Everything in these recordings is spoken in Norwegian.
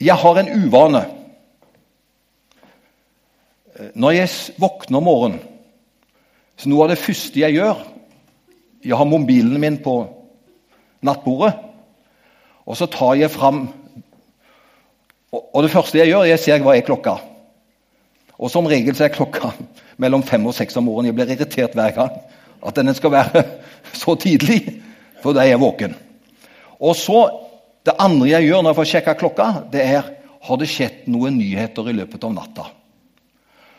Jeg har en uvane. Når jeg våkner om morgenen, så noe av det første jeg gjør Jeg har mobilen min på nattbordet, og så tar jeg fram Og det første jeg gjør, jeg ser hva er klokka. Og som regel så er klokka mellom fem og seks om morgenen. Jeg blir irritert hver gang at den skal være så tidlig, for da er jeg våken. Og så, Det andre jeg gjør når jeg får sjekka klokka, det er har det skjedd noen nyheter i løpet av natta.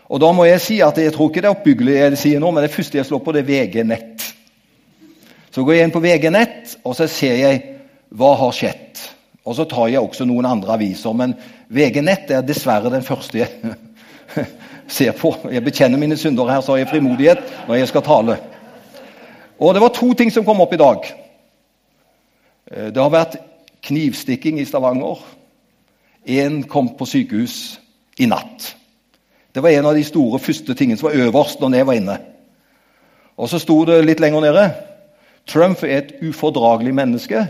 Og da må jeg si at jeg tror ikke det er oppbyggelig, jeg sier nå, men det første jeg slår på, det er VG Nett. Så går jeg inn på VG Nett, og så ser jeg hva har skjedd. Og så tar jeg også noen andre aviser, men VG Nett er dessverre den første jeg ser på. Jeg bekjenner mine synder her, så har jeg frimodighet når jeg skal tale. Og det var to ting som kom opp i dag. Eh, det har vært knivstikking i Stavanger. Én kom på sykehus i natt. Det var en av de store første tingene som var øverst når jeg var inne. Og så sto det litt lenger nede Trump er et ufordragelig menneske.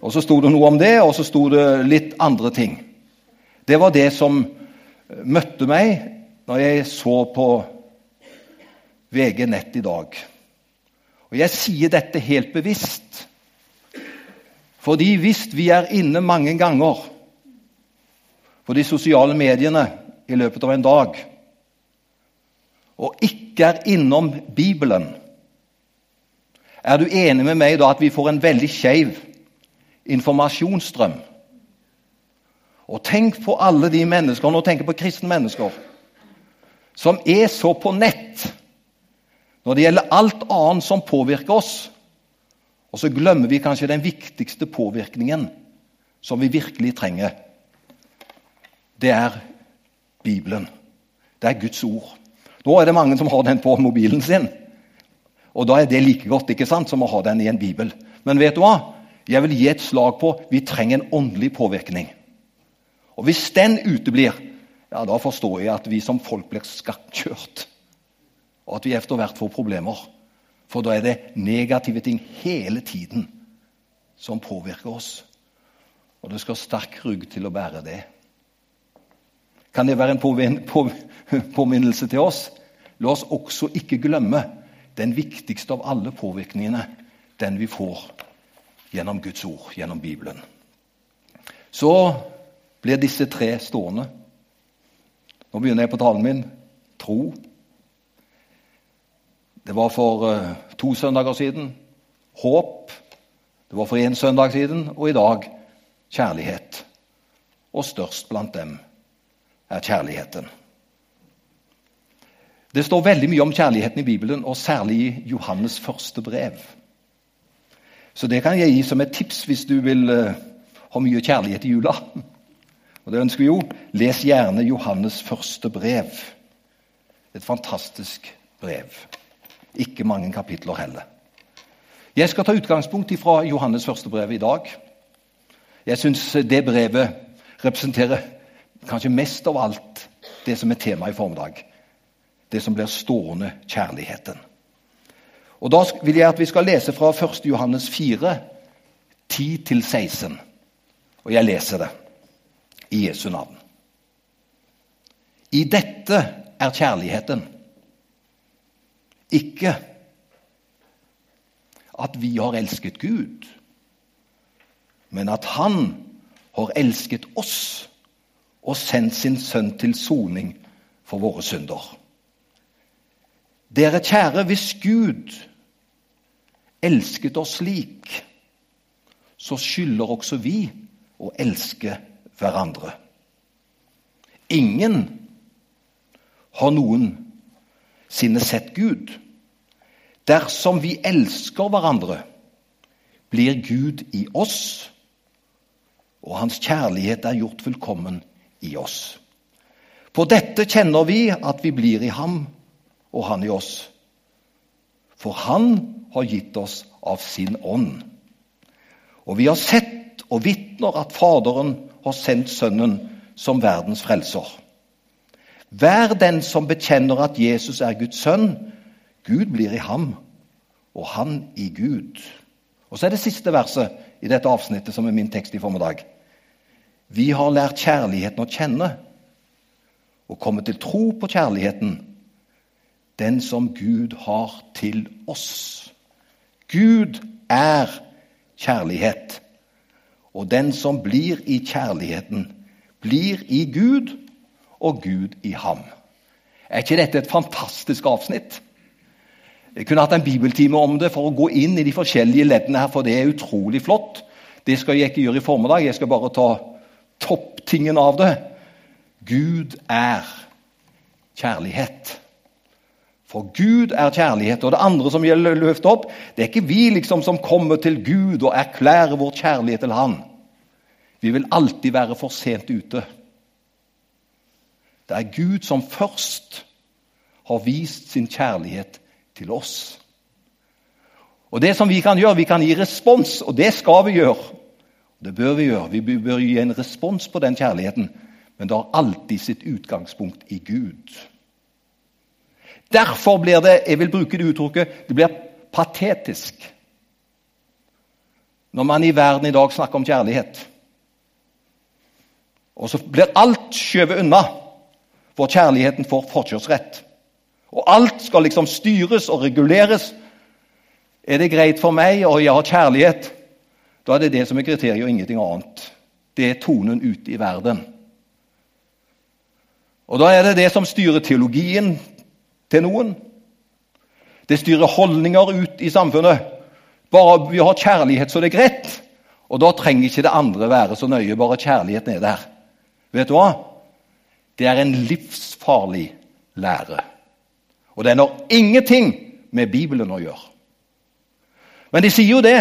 Og så sto det noe om det, og så sto det litt andre ting. Det var det som møtte meg når jeg så på VG Nett i dag. Og jeg sier dette helt bevisst. Fordi hvis vi er inne mange ganger på de sosiale mediene i løpet av en dag, og ikke er innom Bibelen, er du enig med meg da at vi får en veldig skeiv informasjonsstrøm? Og tenk på alle de mennesker, nå tenker jeg på kristne mennesker, som er så på nett når det gjelder alt annet som påvirker oss. Og så glemmer vi kanskje den viktigste påvirkningen som vi virkelig trenger. Det er Bibelen. Det er Guds ord. Nå er det mange som har den på mobilen sin. Og da er det like godt ikke sant, som å ha den i en bibel. Men vet du hva? Jeg vil gi et slag på vi trenger en åndelig påvirkning. Og hvis den uteblir, ja, da forstår jeg at vi som folk blir skakkjørt og at vi etter hvert får problemer. For da er det negative ting hele tiden som påvirker oss. Og det skal sterk rygg til å bære det. Kan det være en påminnelse til oss? La oss også ikke glemme den viktigste av alle påvirkningene, den vi får gjennom Guds ord, gjennom Bibelen. Så blir disse tre stående. Nå begynner jeg på talen min. Tro, det var for uh, to søndager siden håp. Det var for én søndag siden, og i dag kjærlighet. Og størst blant dem er kjærligheten. Det står veldig mye om kjærligheten i Bibelen, og særlig i Johannes første brev. Så det kan jeg gi som et tips hvis du vil uh, ha mye kjærlighet i jula. Og det ønsker vi jo. Les gjerne Johannes første brev. Et fantastisk brev. Ikke mange kapitler heller. Jeg skal ta utgangspunkt fra Johannes første brev i dag. Jeg syns det brevet representerer kanskje mest av alt det som er temaet i formiddag. Det som blir stående kjærligheten. Og Da vil jeg at vi skal lese fra 1. Johannes 4, 10-16. Og jeg leser det i Jesu navn. I dette er kjærligheten ikke at vi har elsket Gud, men at Han har elsket oss og sendt sin sønn til soning for våre synder. Dere kjære, hvis Gud elsket oss slik, så skylder også vi å elske hverandre. Ingen har noen sinne sett Gud. Dersom vi elsker hverandre, blir Gud i oss, og hans kjærlighet er gjort fullkommen i oss. På dette kjenner vi at vi blir i ham og han i oss. For han har gitt oss av sin ånd. Og vi har sett og vitner at Faderen har sendt Sønnen som verdens frelser. Hver den som bekjenner at Jesus er Guds sønn, Gud blir i ham, og han i Gud. Og Så er det siste verset i dette avsnittet, som er min tekst i formiddag. Vi har lært kjærligheten å kjenne og kommet til tro på kjærligheten, den som Gud har til oss. Gud er kjærlighet. Og den som blir i kjærligheten, blir i Gud, og Gud i ham. Er ikke dette et fantastisk avsnitt? Jeg kunne hatt en bibeltime om det for å gå inn i de forskjellige leddene her, for det er utrolig flott. Det skal jeg ikke gjøre i formiddag. Jeg skal bare ta topptingen av det. Gud er kjærlighet. For Gud er kjærlighet. Og det andre som gjelder løftet opp, det er ikke vi liksom som kommer til Gud og erklærer vår kjærlighet til Han. Vi vil alltid være for sent ute. Det er Gud som først har vist sin kjærlighet til oss. Og Det som vi kan gjøre, vi kan gi respons, og det skal vi gjøre. Det bør vi gjøre. Vi bør gi en respons på den kjærligheten, men det har alltid sitt utgangspunkt i Gud. Derfor blir det jeg vil bruke det uttrykket, det blir patetisk når man i verden i dag snakker om kjærlighet. Og så blir alt skjøvet unna, for kjærligheten får forkjørsrett. Og alt skal liksom styres og reguleres. Er det greit for meg, og jeg har kjærlighet, da er det det som er kriteriet, og ingenting annet. Det er tonen ute i verden. Og Da er det det som styrer teologien til noen. Det styrer holdninger ut i samfunnet. Bare vi har kjærlighet, så det er greit. Og da trenger ikke det andre være så nøye. Bare kjærligheten er der. Vet du hva? Det er en livsfarlig lære. Og den har ingenting med Bibelen å gjøre. Men de sier jo det.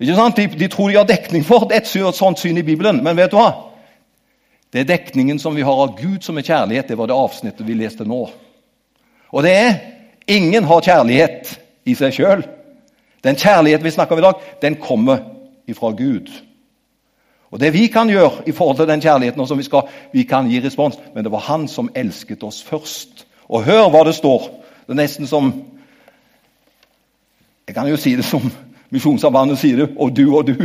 Ikke sant? De, de tror de har dekning for et sånt syn i Bibelen. Men vet du hva? Det er dekningen som vi har av Gud som er kjærlighet. Det var det avsnittet vi leste nå. Og det er ingen har kjærlighet i seg sjøl. Den kjærlighet vi snakker om i dag, den kommer ifra Gud. Og Det vi kan gjøre i forhold til den kjærligheten, som vi skal, vi kan gi respons, men det var Han som elsket oss først. Og hør hva det står. Det er nesten som Jeg kan jo si det som Misjonssambandet sier det, og du og du.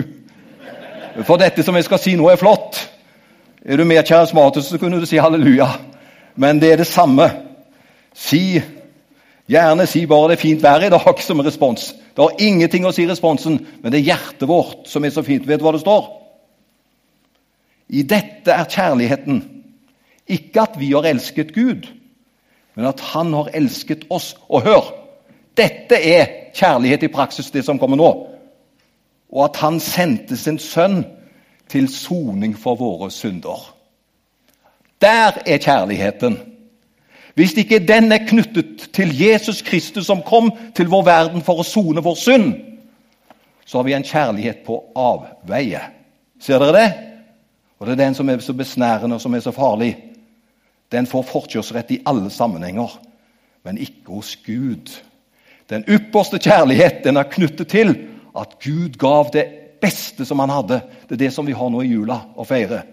For dette som jeg skal si nå, er flott. Er du mer karismatisk, så kunne du si halleluja. Men det er det samme. Si Gjerne si bare det er fint vær i dag som respons. Det har ingenting å si responsen, men det er hjertet vårt som er så fint. Vet du hva det står? I dette er kjærligheten. Ikke at vi har elsket Gud, men at Han har elsket oss. Og hør! Dette er kjærlighet i praksis, det som kommer nå. Og at Han sendte sin sønn til soning for våre synder. Der er kjærligheten. Hvis ikke den er knyttet til Jesus Kristus som kom til vår verden for å sone vår synd, så har vi en kjærlighet på avveie. Ser dere det? Og Det er den som er så besnærende og som er så farlig. Den får forkjørsrett i alle sammenhenger, men ikke hos Gud. Den ypperste kjærlighet den er knyttet til at Gud gav det beste som han hadde. Det er det som vi har nå i jula å feire.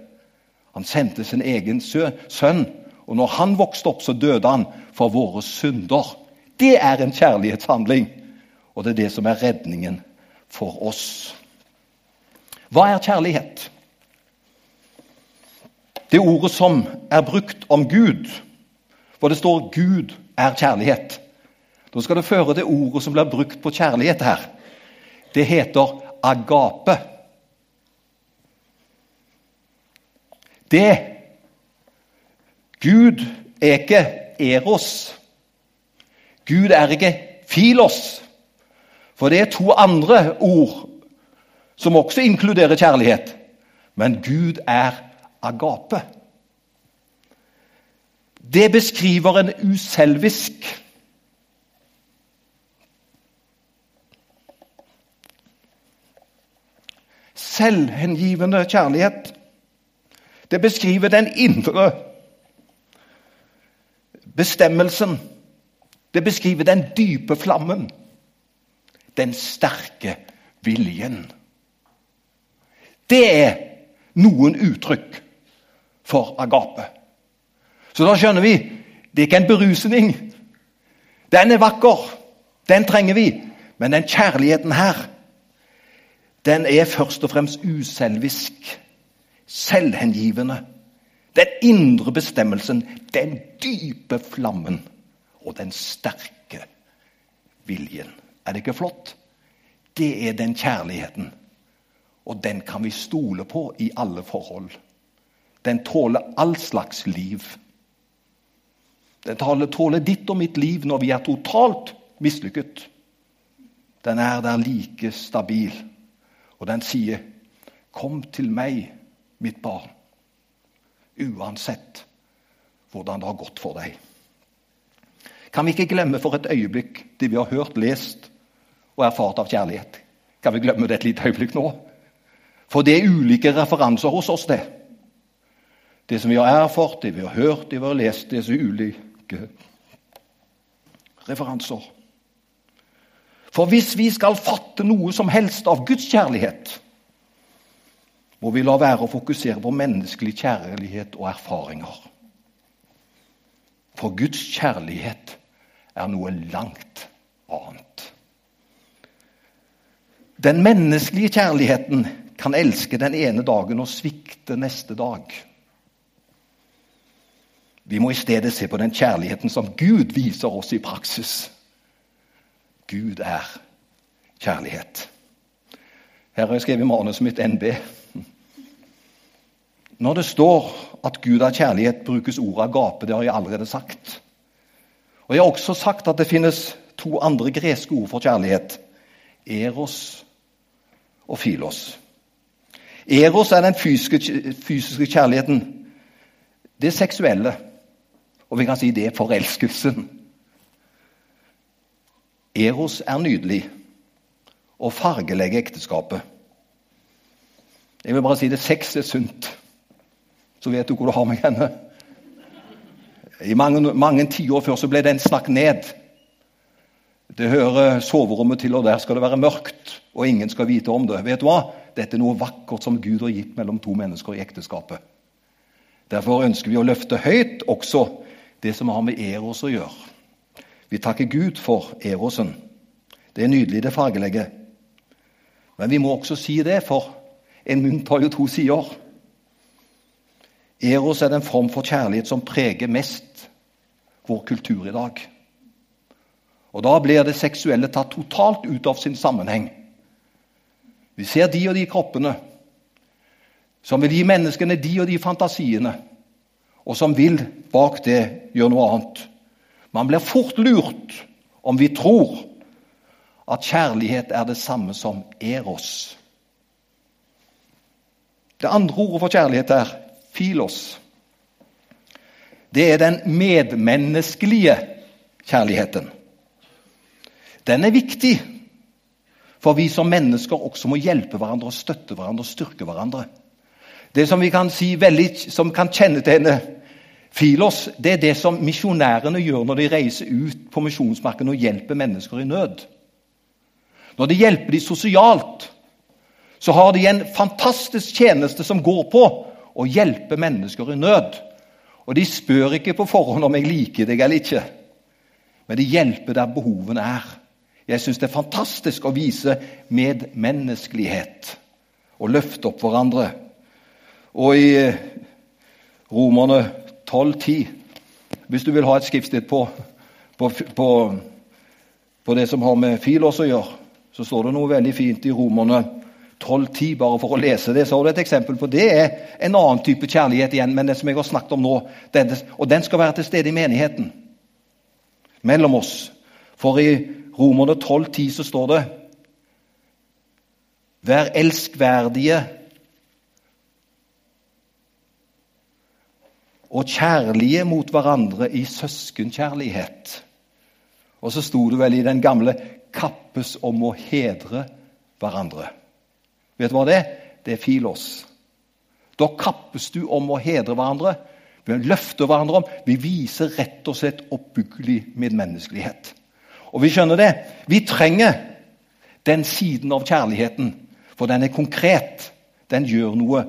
Han sendte sin egen sønn, og når han vokste opp, så døde han for våre synder. Det er en kjærlighetshandling, og det er det som er redningen for oss. Hva er kjærlighet? Det ordet som er brukt om Gud, for det står 'Gud er kjærlighet'. Da skal det føre det ordet som blir brukt på kjærlighet her. Det heter agape. Det Gud er ikke eros. Gud er ikke filos. For det er to andre ord som også inkluderer kjærlighet. Men Gud er agape. Det beskriver en uselvisk Selvhengivende kjærlighet. Det beskriver den indre bestemmelsen. Det beskriver den dype flammen. Den sterke viljen. Det er noen uttrykk for agape. Så da skjønner vi det er ikke en berusning. Den er vakker, den trenger vi. Men den kjærligheten her, den er først og fremst uselvisk. selvhengivende. Den indre bestemmelsen, den dype flammen og den sterke viljen. Er det ikke flott? Det er den kjærligheten. Og den kan vi stole på i alle forhold. Den tåler all slags liv. Den tåler ditt og mitt liv når vi er totalt mislykket. Den er der like stabil, og den sier, 'Kom til meg, mitt barn', uansett hvordan det har gått for deg. Kan vi ikke glemme for et øyeblikk det vi har hørt, lest og erfart av kjærlighet? Kan vi glemme det et lite øyeblikk nå? For det er ulike referanser hos oss, det. Det som vi har erfart, det vi har hørt, det vi har lest, så ulike referanser. For hvis vi skal fatte noe som helst av Guds kjærlighet, må vi la være å fokusere på menneskelig kjærlighet og erfaringer. For Guds kjærlighet er noe langt annet. Den menneskelige kjærligheten kan elske den ene dagen og svikte neste dag. Vi må i stedet se på den kjærligheten som Gud viser oss i praksis. Gud er kjærlighet. Her har jeg skrevet manuset mitt NB. Når det står at Gud er kjærlighet, brukes ordet agape. Det har jeg allerede sagt. Og Jeg har også sagt at det finnes to andre greske ord for kjærlighet. Eros og filos. Eros er den fysiske, fysiske kjærligheten. Det seksuelle. Og vi kan si det er forelskelsen. Eros er nydelig og fargelegger ekteskapet. Jeg vil bare si det sex er sunt. Så vet du hvor du har meg henne. I mange, mange tiår før så ble den snakket ned. Det hører soverommet til, og der skal det være mørkt, og ingen skal vite om det. Vet du hva? Dette er noe vakkert som Gud har gitt mellom to mennesker i ekteskapet. Derfor ønsker vi å løfte høyt også det som har med Eros å gjøre. Vi takker Gud for Erosen. Det er nydelig, det fargelegget. Men vi må også si det, for en mynt har jo to sider. Eros er den form for kjærlighet som preger mest vår kultur i dag. Og Da blir det seksuelle tatt totalt ut av sin sammenheng. Vi ser de og de kroppene som vil gi menneskene de og de fantasiene, og som vil bak det gjøre noe annet. Man blir fort lurt om vi tror at kjærlighet er det samme som eros. Det andre ordet for kjærlighet er filos. Det er den medmenneskelige kjærligheten. Den er viktig, for vi som mennesker også må hjelpe hverandre, og støtte hverandre og styrke hverandre. Det som vi kan si veldig, som kan kjennetegne Filos, det er det som misjonærene gjør når de reiser ut på misjonsmarkedet og hjelper mennesker i nød. Når de hjelper dem sosialt, så har de en fantastisk tjeneste som går på å hjelpe mennesker i nød. Og de spør ikke på forhånd om jeg liker deg eller ikke, men de hjelper der behovene er. Jeg syns det er fantastisk å vise medmenneskelighet og løfte opp hverandre. Og i eh, Romerne 12,10 Hvis du vil ha et skriftsted på, på, på, på, det som har med Filos å gjøre, så står det noe veldig fint i Romerne 12,10, bare for å lese det. Så har du et eksempel på det. er en annen type kjærlighet igjen, men det som jeg har snakket om nå. og den skal være til stede i menigheten. Mellom oss. For i Romerne 12,10 så står det Vær elskverdige og kjærlige mot hverandre i søskenkjærlighet. Og så sto det vel i den gamle 'kappes om å hedre hverandre'. Vet du hva det er? Det er filos. Da kappes du om å hedre hverandre. Vi løfter hverandre om. Vi viser rett og slett oppbyggelig medmenneskelighet. Og vi skjønner det. Vi trenger den siden av kjærligheten, for den er konkret. Den gjør noe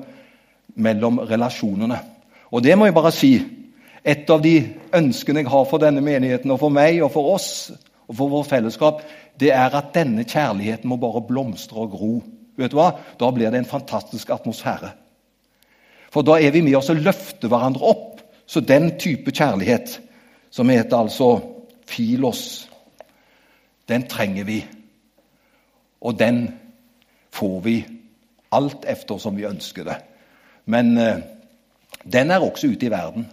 mellom relasjonene. Og det må jeg bare si. Et av de ønskene jeg har for denne menigheten, og for meg og for oss og for vår fellesskap, det er at denne kjærligheten må bare blomstre og gro. Vet du hva? Da blir det en fantastisk atmosfære. For da er vi med oss og løfter hverandre opp. Så den type kjærlighet, som heter altså filos, den trenger vi. Og den får vi alt efter som vi ønsker det. Men eh, den er også ute i verden.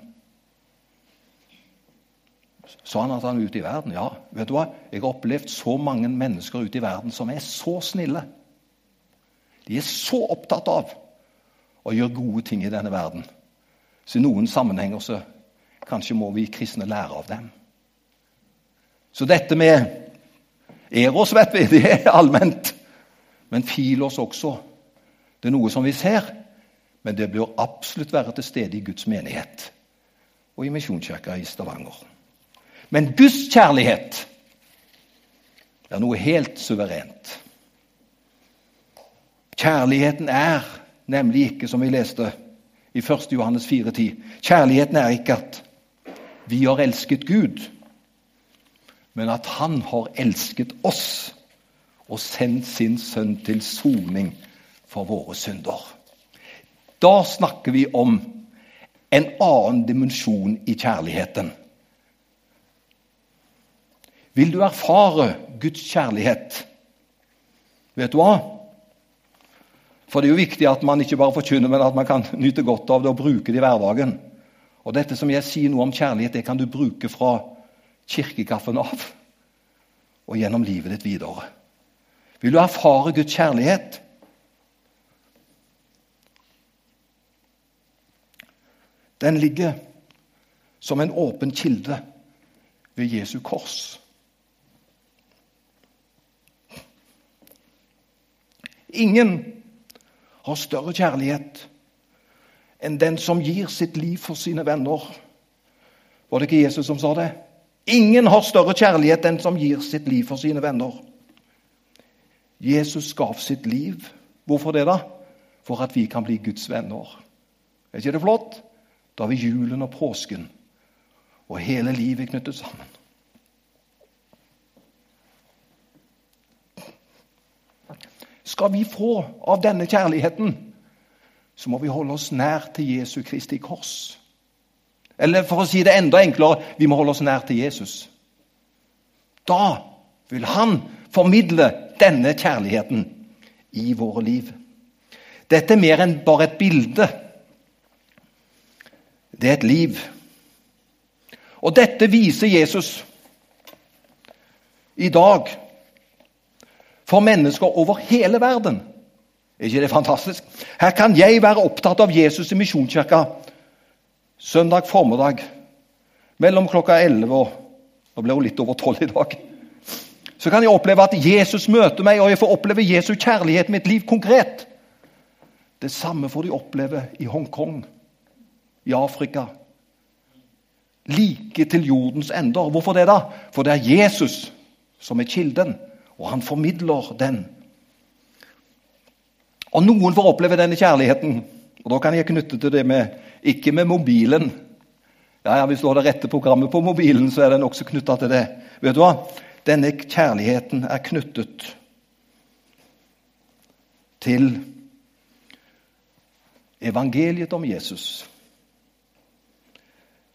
Sa han at han er ute i verden? Ja. vet du hva? Jeg har opplevd så mange mennesker ute i verden som er så snille. De er så opptatt av å gjøre gode ting i denne verden. Så i noen sammenhenger så kanskje må vi kristne lære av dem. Så dette med Eros vet vi, det er allment. Men Filos også. Det er noe som vi ser, men det bør absolutt være til stede i Guds menighet og i Misjonskirka i Stavanger. Men Guds kjærlighet er noe helt suverent. Kjærligheten er nemlig ikke, som vi leste i 1. Johannes 4,10 Kjærligheten er ikke at vi har elsket Gud, men at Han har elsket oss og sendt sin sønn til soning for våre synder. Da snakker vi om en annen dimensjon i kjærligheten. Vil du erfare Guds kjærlighet? Vet du hva? For det er jo viktig at man ikke bare forkynner, men at man kan nyte godt av det og bruke det i hverdagen. Og dette som jeg sier noe om kjærlighet, det kan du bruke fra kirkekaffen av og gjennom livet ditt videre. Vil du erfare Guds kjærlighet? Den ligger som en åpen kilde ved Jesu kors. Ingen har større kjærlighet enn den som gir sitt liv for sine venner. Var det ikke Jesus som sa det? Ingen har større kjærlighet enn som gir sitt liv for sine venner. Jesus gav sitt liv. Hvorfor det, da? For at vi kan bli Guds venner. Er ikke det flott? Da har vi julen og påsken, og hele livet knyttet sammen. Skal vi få av denne kjærligheten, så må vi holde oss nær til Jesu Kristi kors. Eller for å si det enda enklere vi må holde oss nær til Jesus. Da vil han formidle denne kjærligheten i våre liv. Dette er mer enn bare et bilde. Det er et liv. Og dette viser Jesus i dag for mennesker over hele verden. Er ikke det fantastisk? Her kan jeg være opptatt av Jesus i Misjonskirka søndag formiddag mellom klokka 11 og Nå ble hun litt over 12 i dag. Så kan jeg oppleve at Jesus møter meg, og jeg får oppleve Jesu kjærlighet i mitt liv konkret. Det samme får de oppleve i Hongkong, i Afrika. Like til jordens ender. Hvorfor det, da? For det er Jesus som er kilden og han formidler den. Og noen får oppleve denne kjærligheten. Og Da kan jeg knytte til det med ikke med mobilen. Ja, ja, Hvis du har det rette programmet på mobilen, så er den også knytta til det. Vet du hva? Denne kjærligheten er knyttet til evangeliet om Jesus.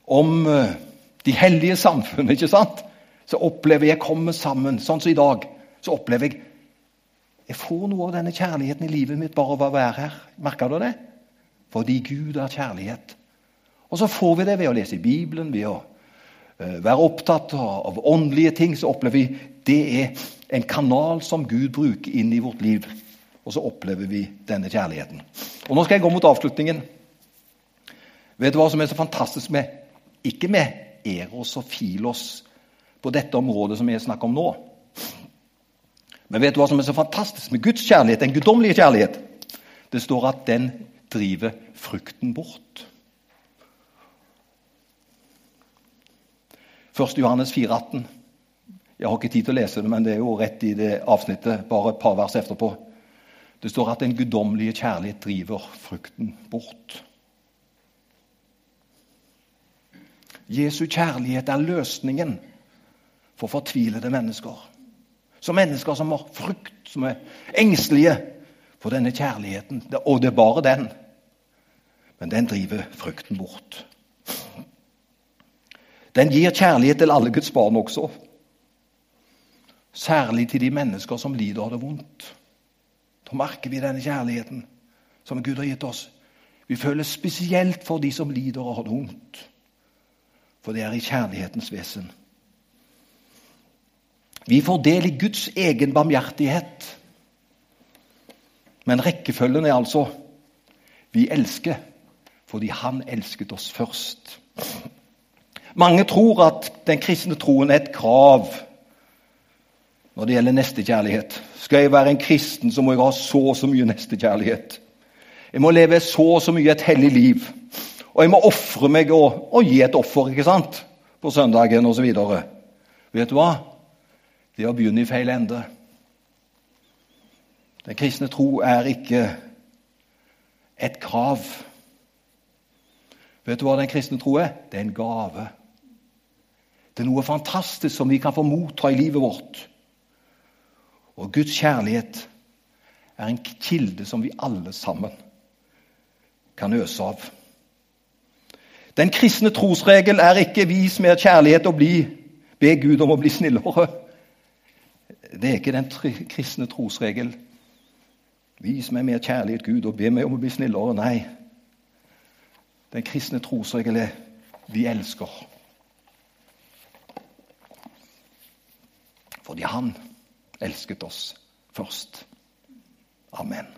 Om eh, de hellige samfunn, ikke sant? Så opplever jeg komme sammen, sånn som i dag så opplever jeg jeg får noe av denne kjærligheten i livet mitt bare av å være her. Merker du det? Fordi Gud er kjærlighet. Og så får vi det ved å lese i Bibelen, ved å uh, være opptatt av, åndelige ting. Så opplever vi det er en kanal som Gud bruker inn i vårt liv. Og så opplever vi denne kjærligheten. Og Nå skal jeg gå mot avslutningen. Vet du hva som er så fantastisk med Ikke med Eros og Filos på dette området som jeg snakker om nå. Men vet du hva som er så fantastisk med Guds kjærlighet, den guddommelige kjærlighet? Det står at den driver frukten bort. 1. Johannes 4, 18. Jeg har ikke tid til å lese det, men det er jo rett i det avsnittet, bare et par vers etterpå. Det står at den guddommelige kjærlighet driver frukten bort. Jesu kjærlighet er løsningen for fortvilede mennesker. Som mennesker som har frykt, som er engstelige for denne kjærligheten. Og det er bare den. men den driver frykten bort. Den gir kjærlighet til alle Guds barn også. Særlig til de mennesker som lider av det vondt. Da merker vi denne kjærligheten som Gud har gitt oss. Vi føler spesielt for de som lider og har det vondt. For det er i kjærlighetens vesen. Vi får del i Guds egen barmhjertighet. Men rekkefølgen er altså vi elsker fordi Han elsket oss først. Mange tror at den kristne troen er et krav når det gjelder nestekjærlighet. Skal jeg være en kristen, så må jeg ha så og så mye nestekjærlighet. Jeg må leve så og så mye et hellig liv. Og jeg må ofre meg og, og, gi et offer ikke sant? på søndagen osv. Vet du hva? Det å begynne i feil ende. Den kristne tro er ikke et krav. Vet du hva den kristne tro er? Det er en gave. Det er noe fantastisk som vi kan få motta i livet vårt. Og Guds kjærlighet er en kilde som vi alle sammen kan øse av. Den kristne trosregel er ikke 'vis mer kjærlighet og bli, be Gud om å bli snillere'. Det er ikke den kristne trosregel. Vis meg mer kjærlighet, Gud, og be meg om å bli snillere. Nei. Den kristne trosregel er vi elsker. Fordi Han elsket oss først. Amen.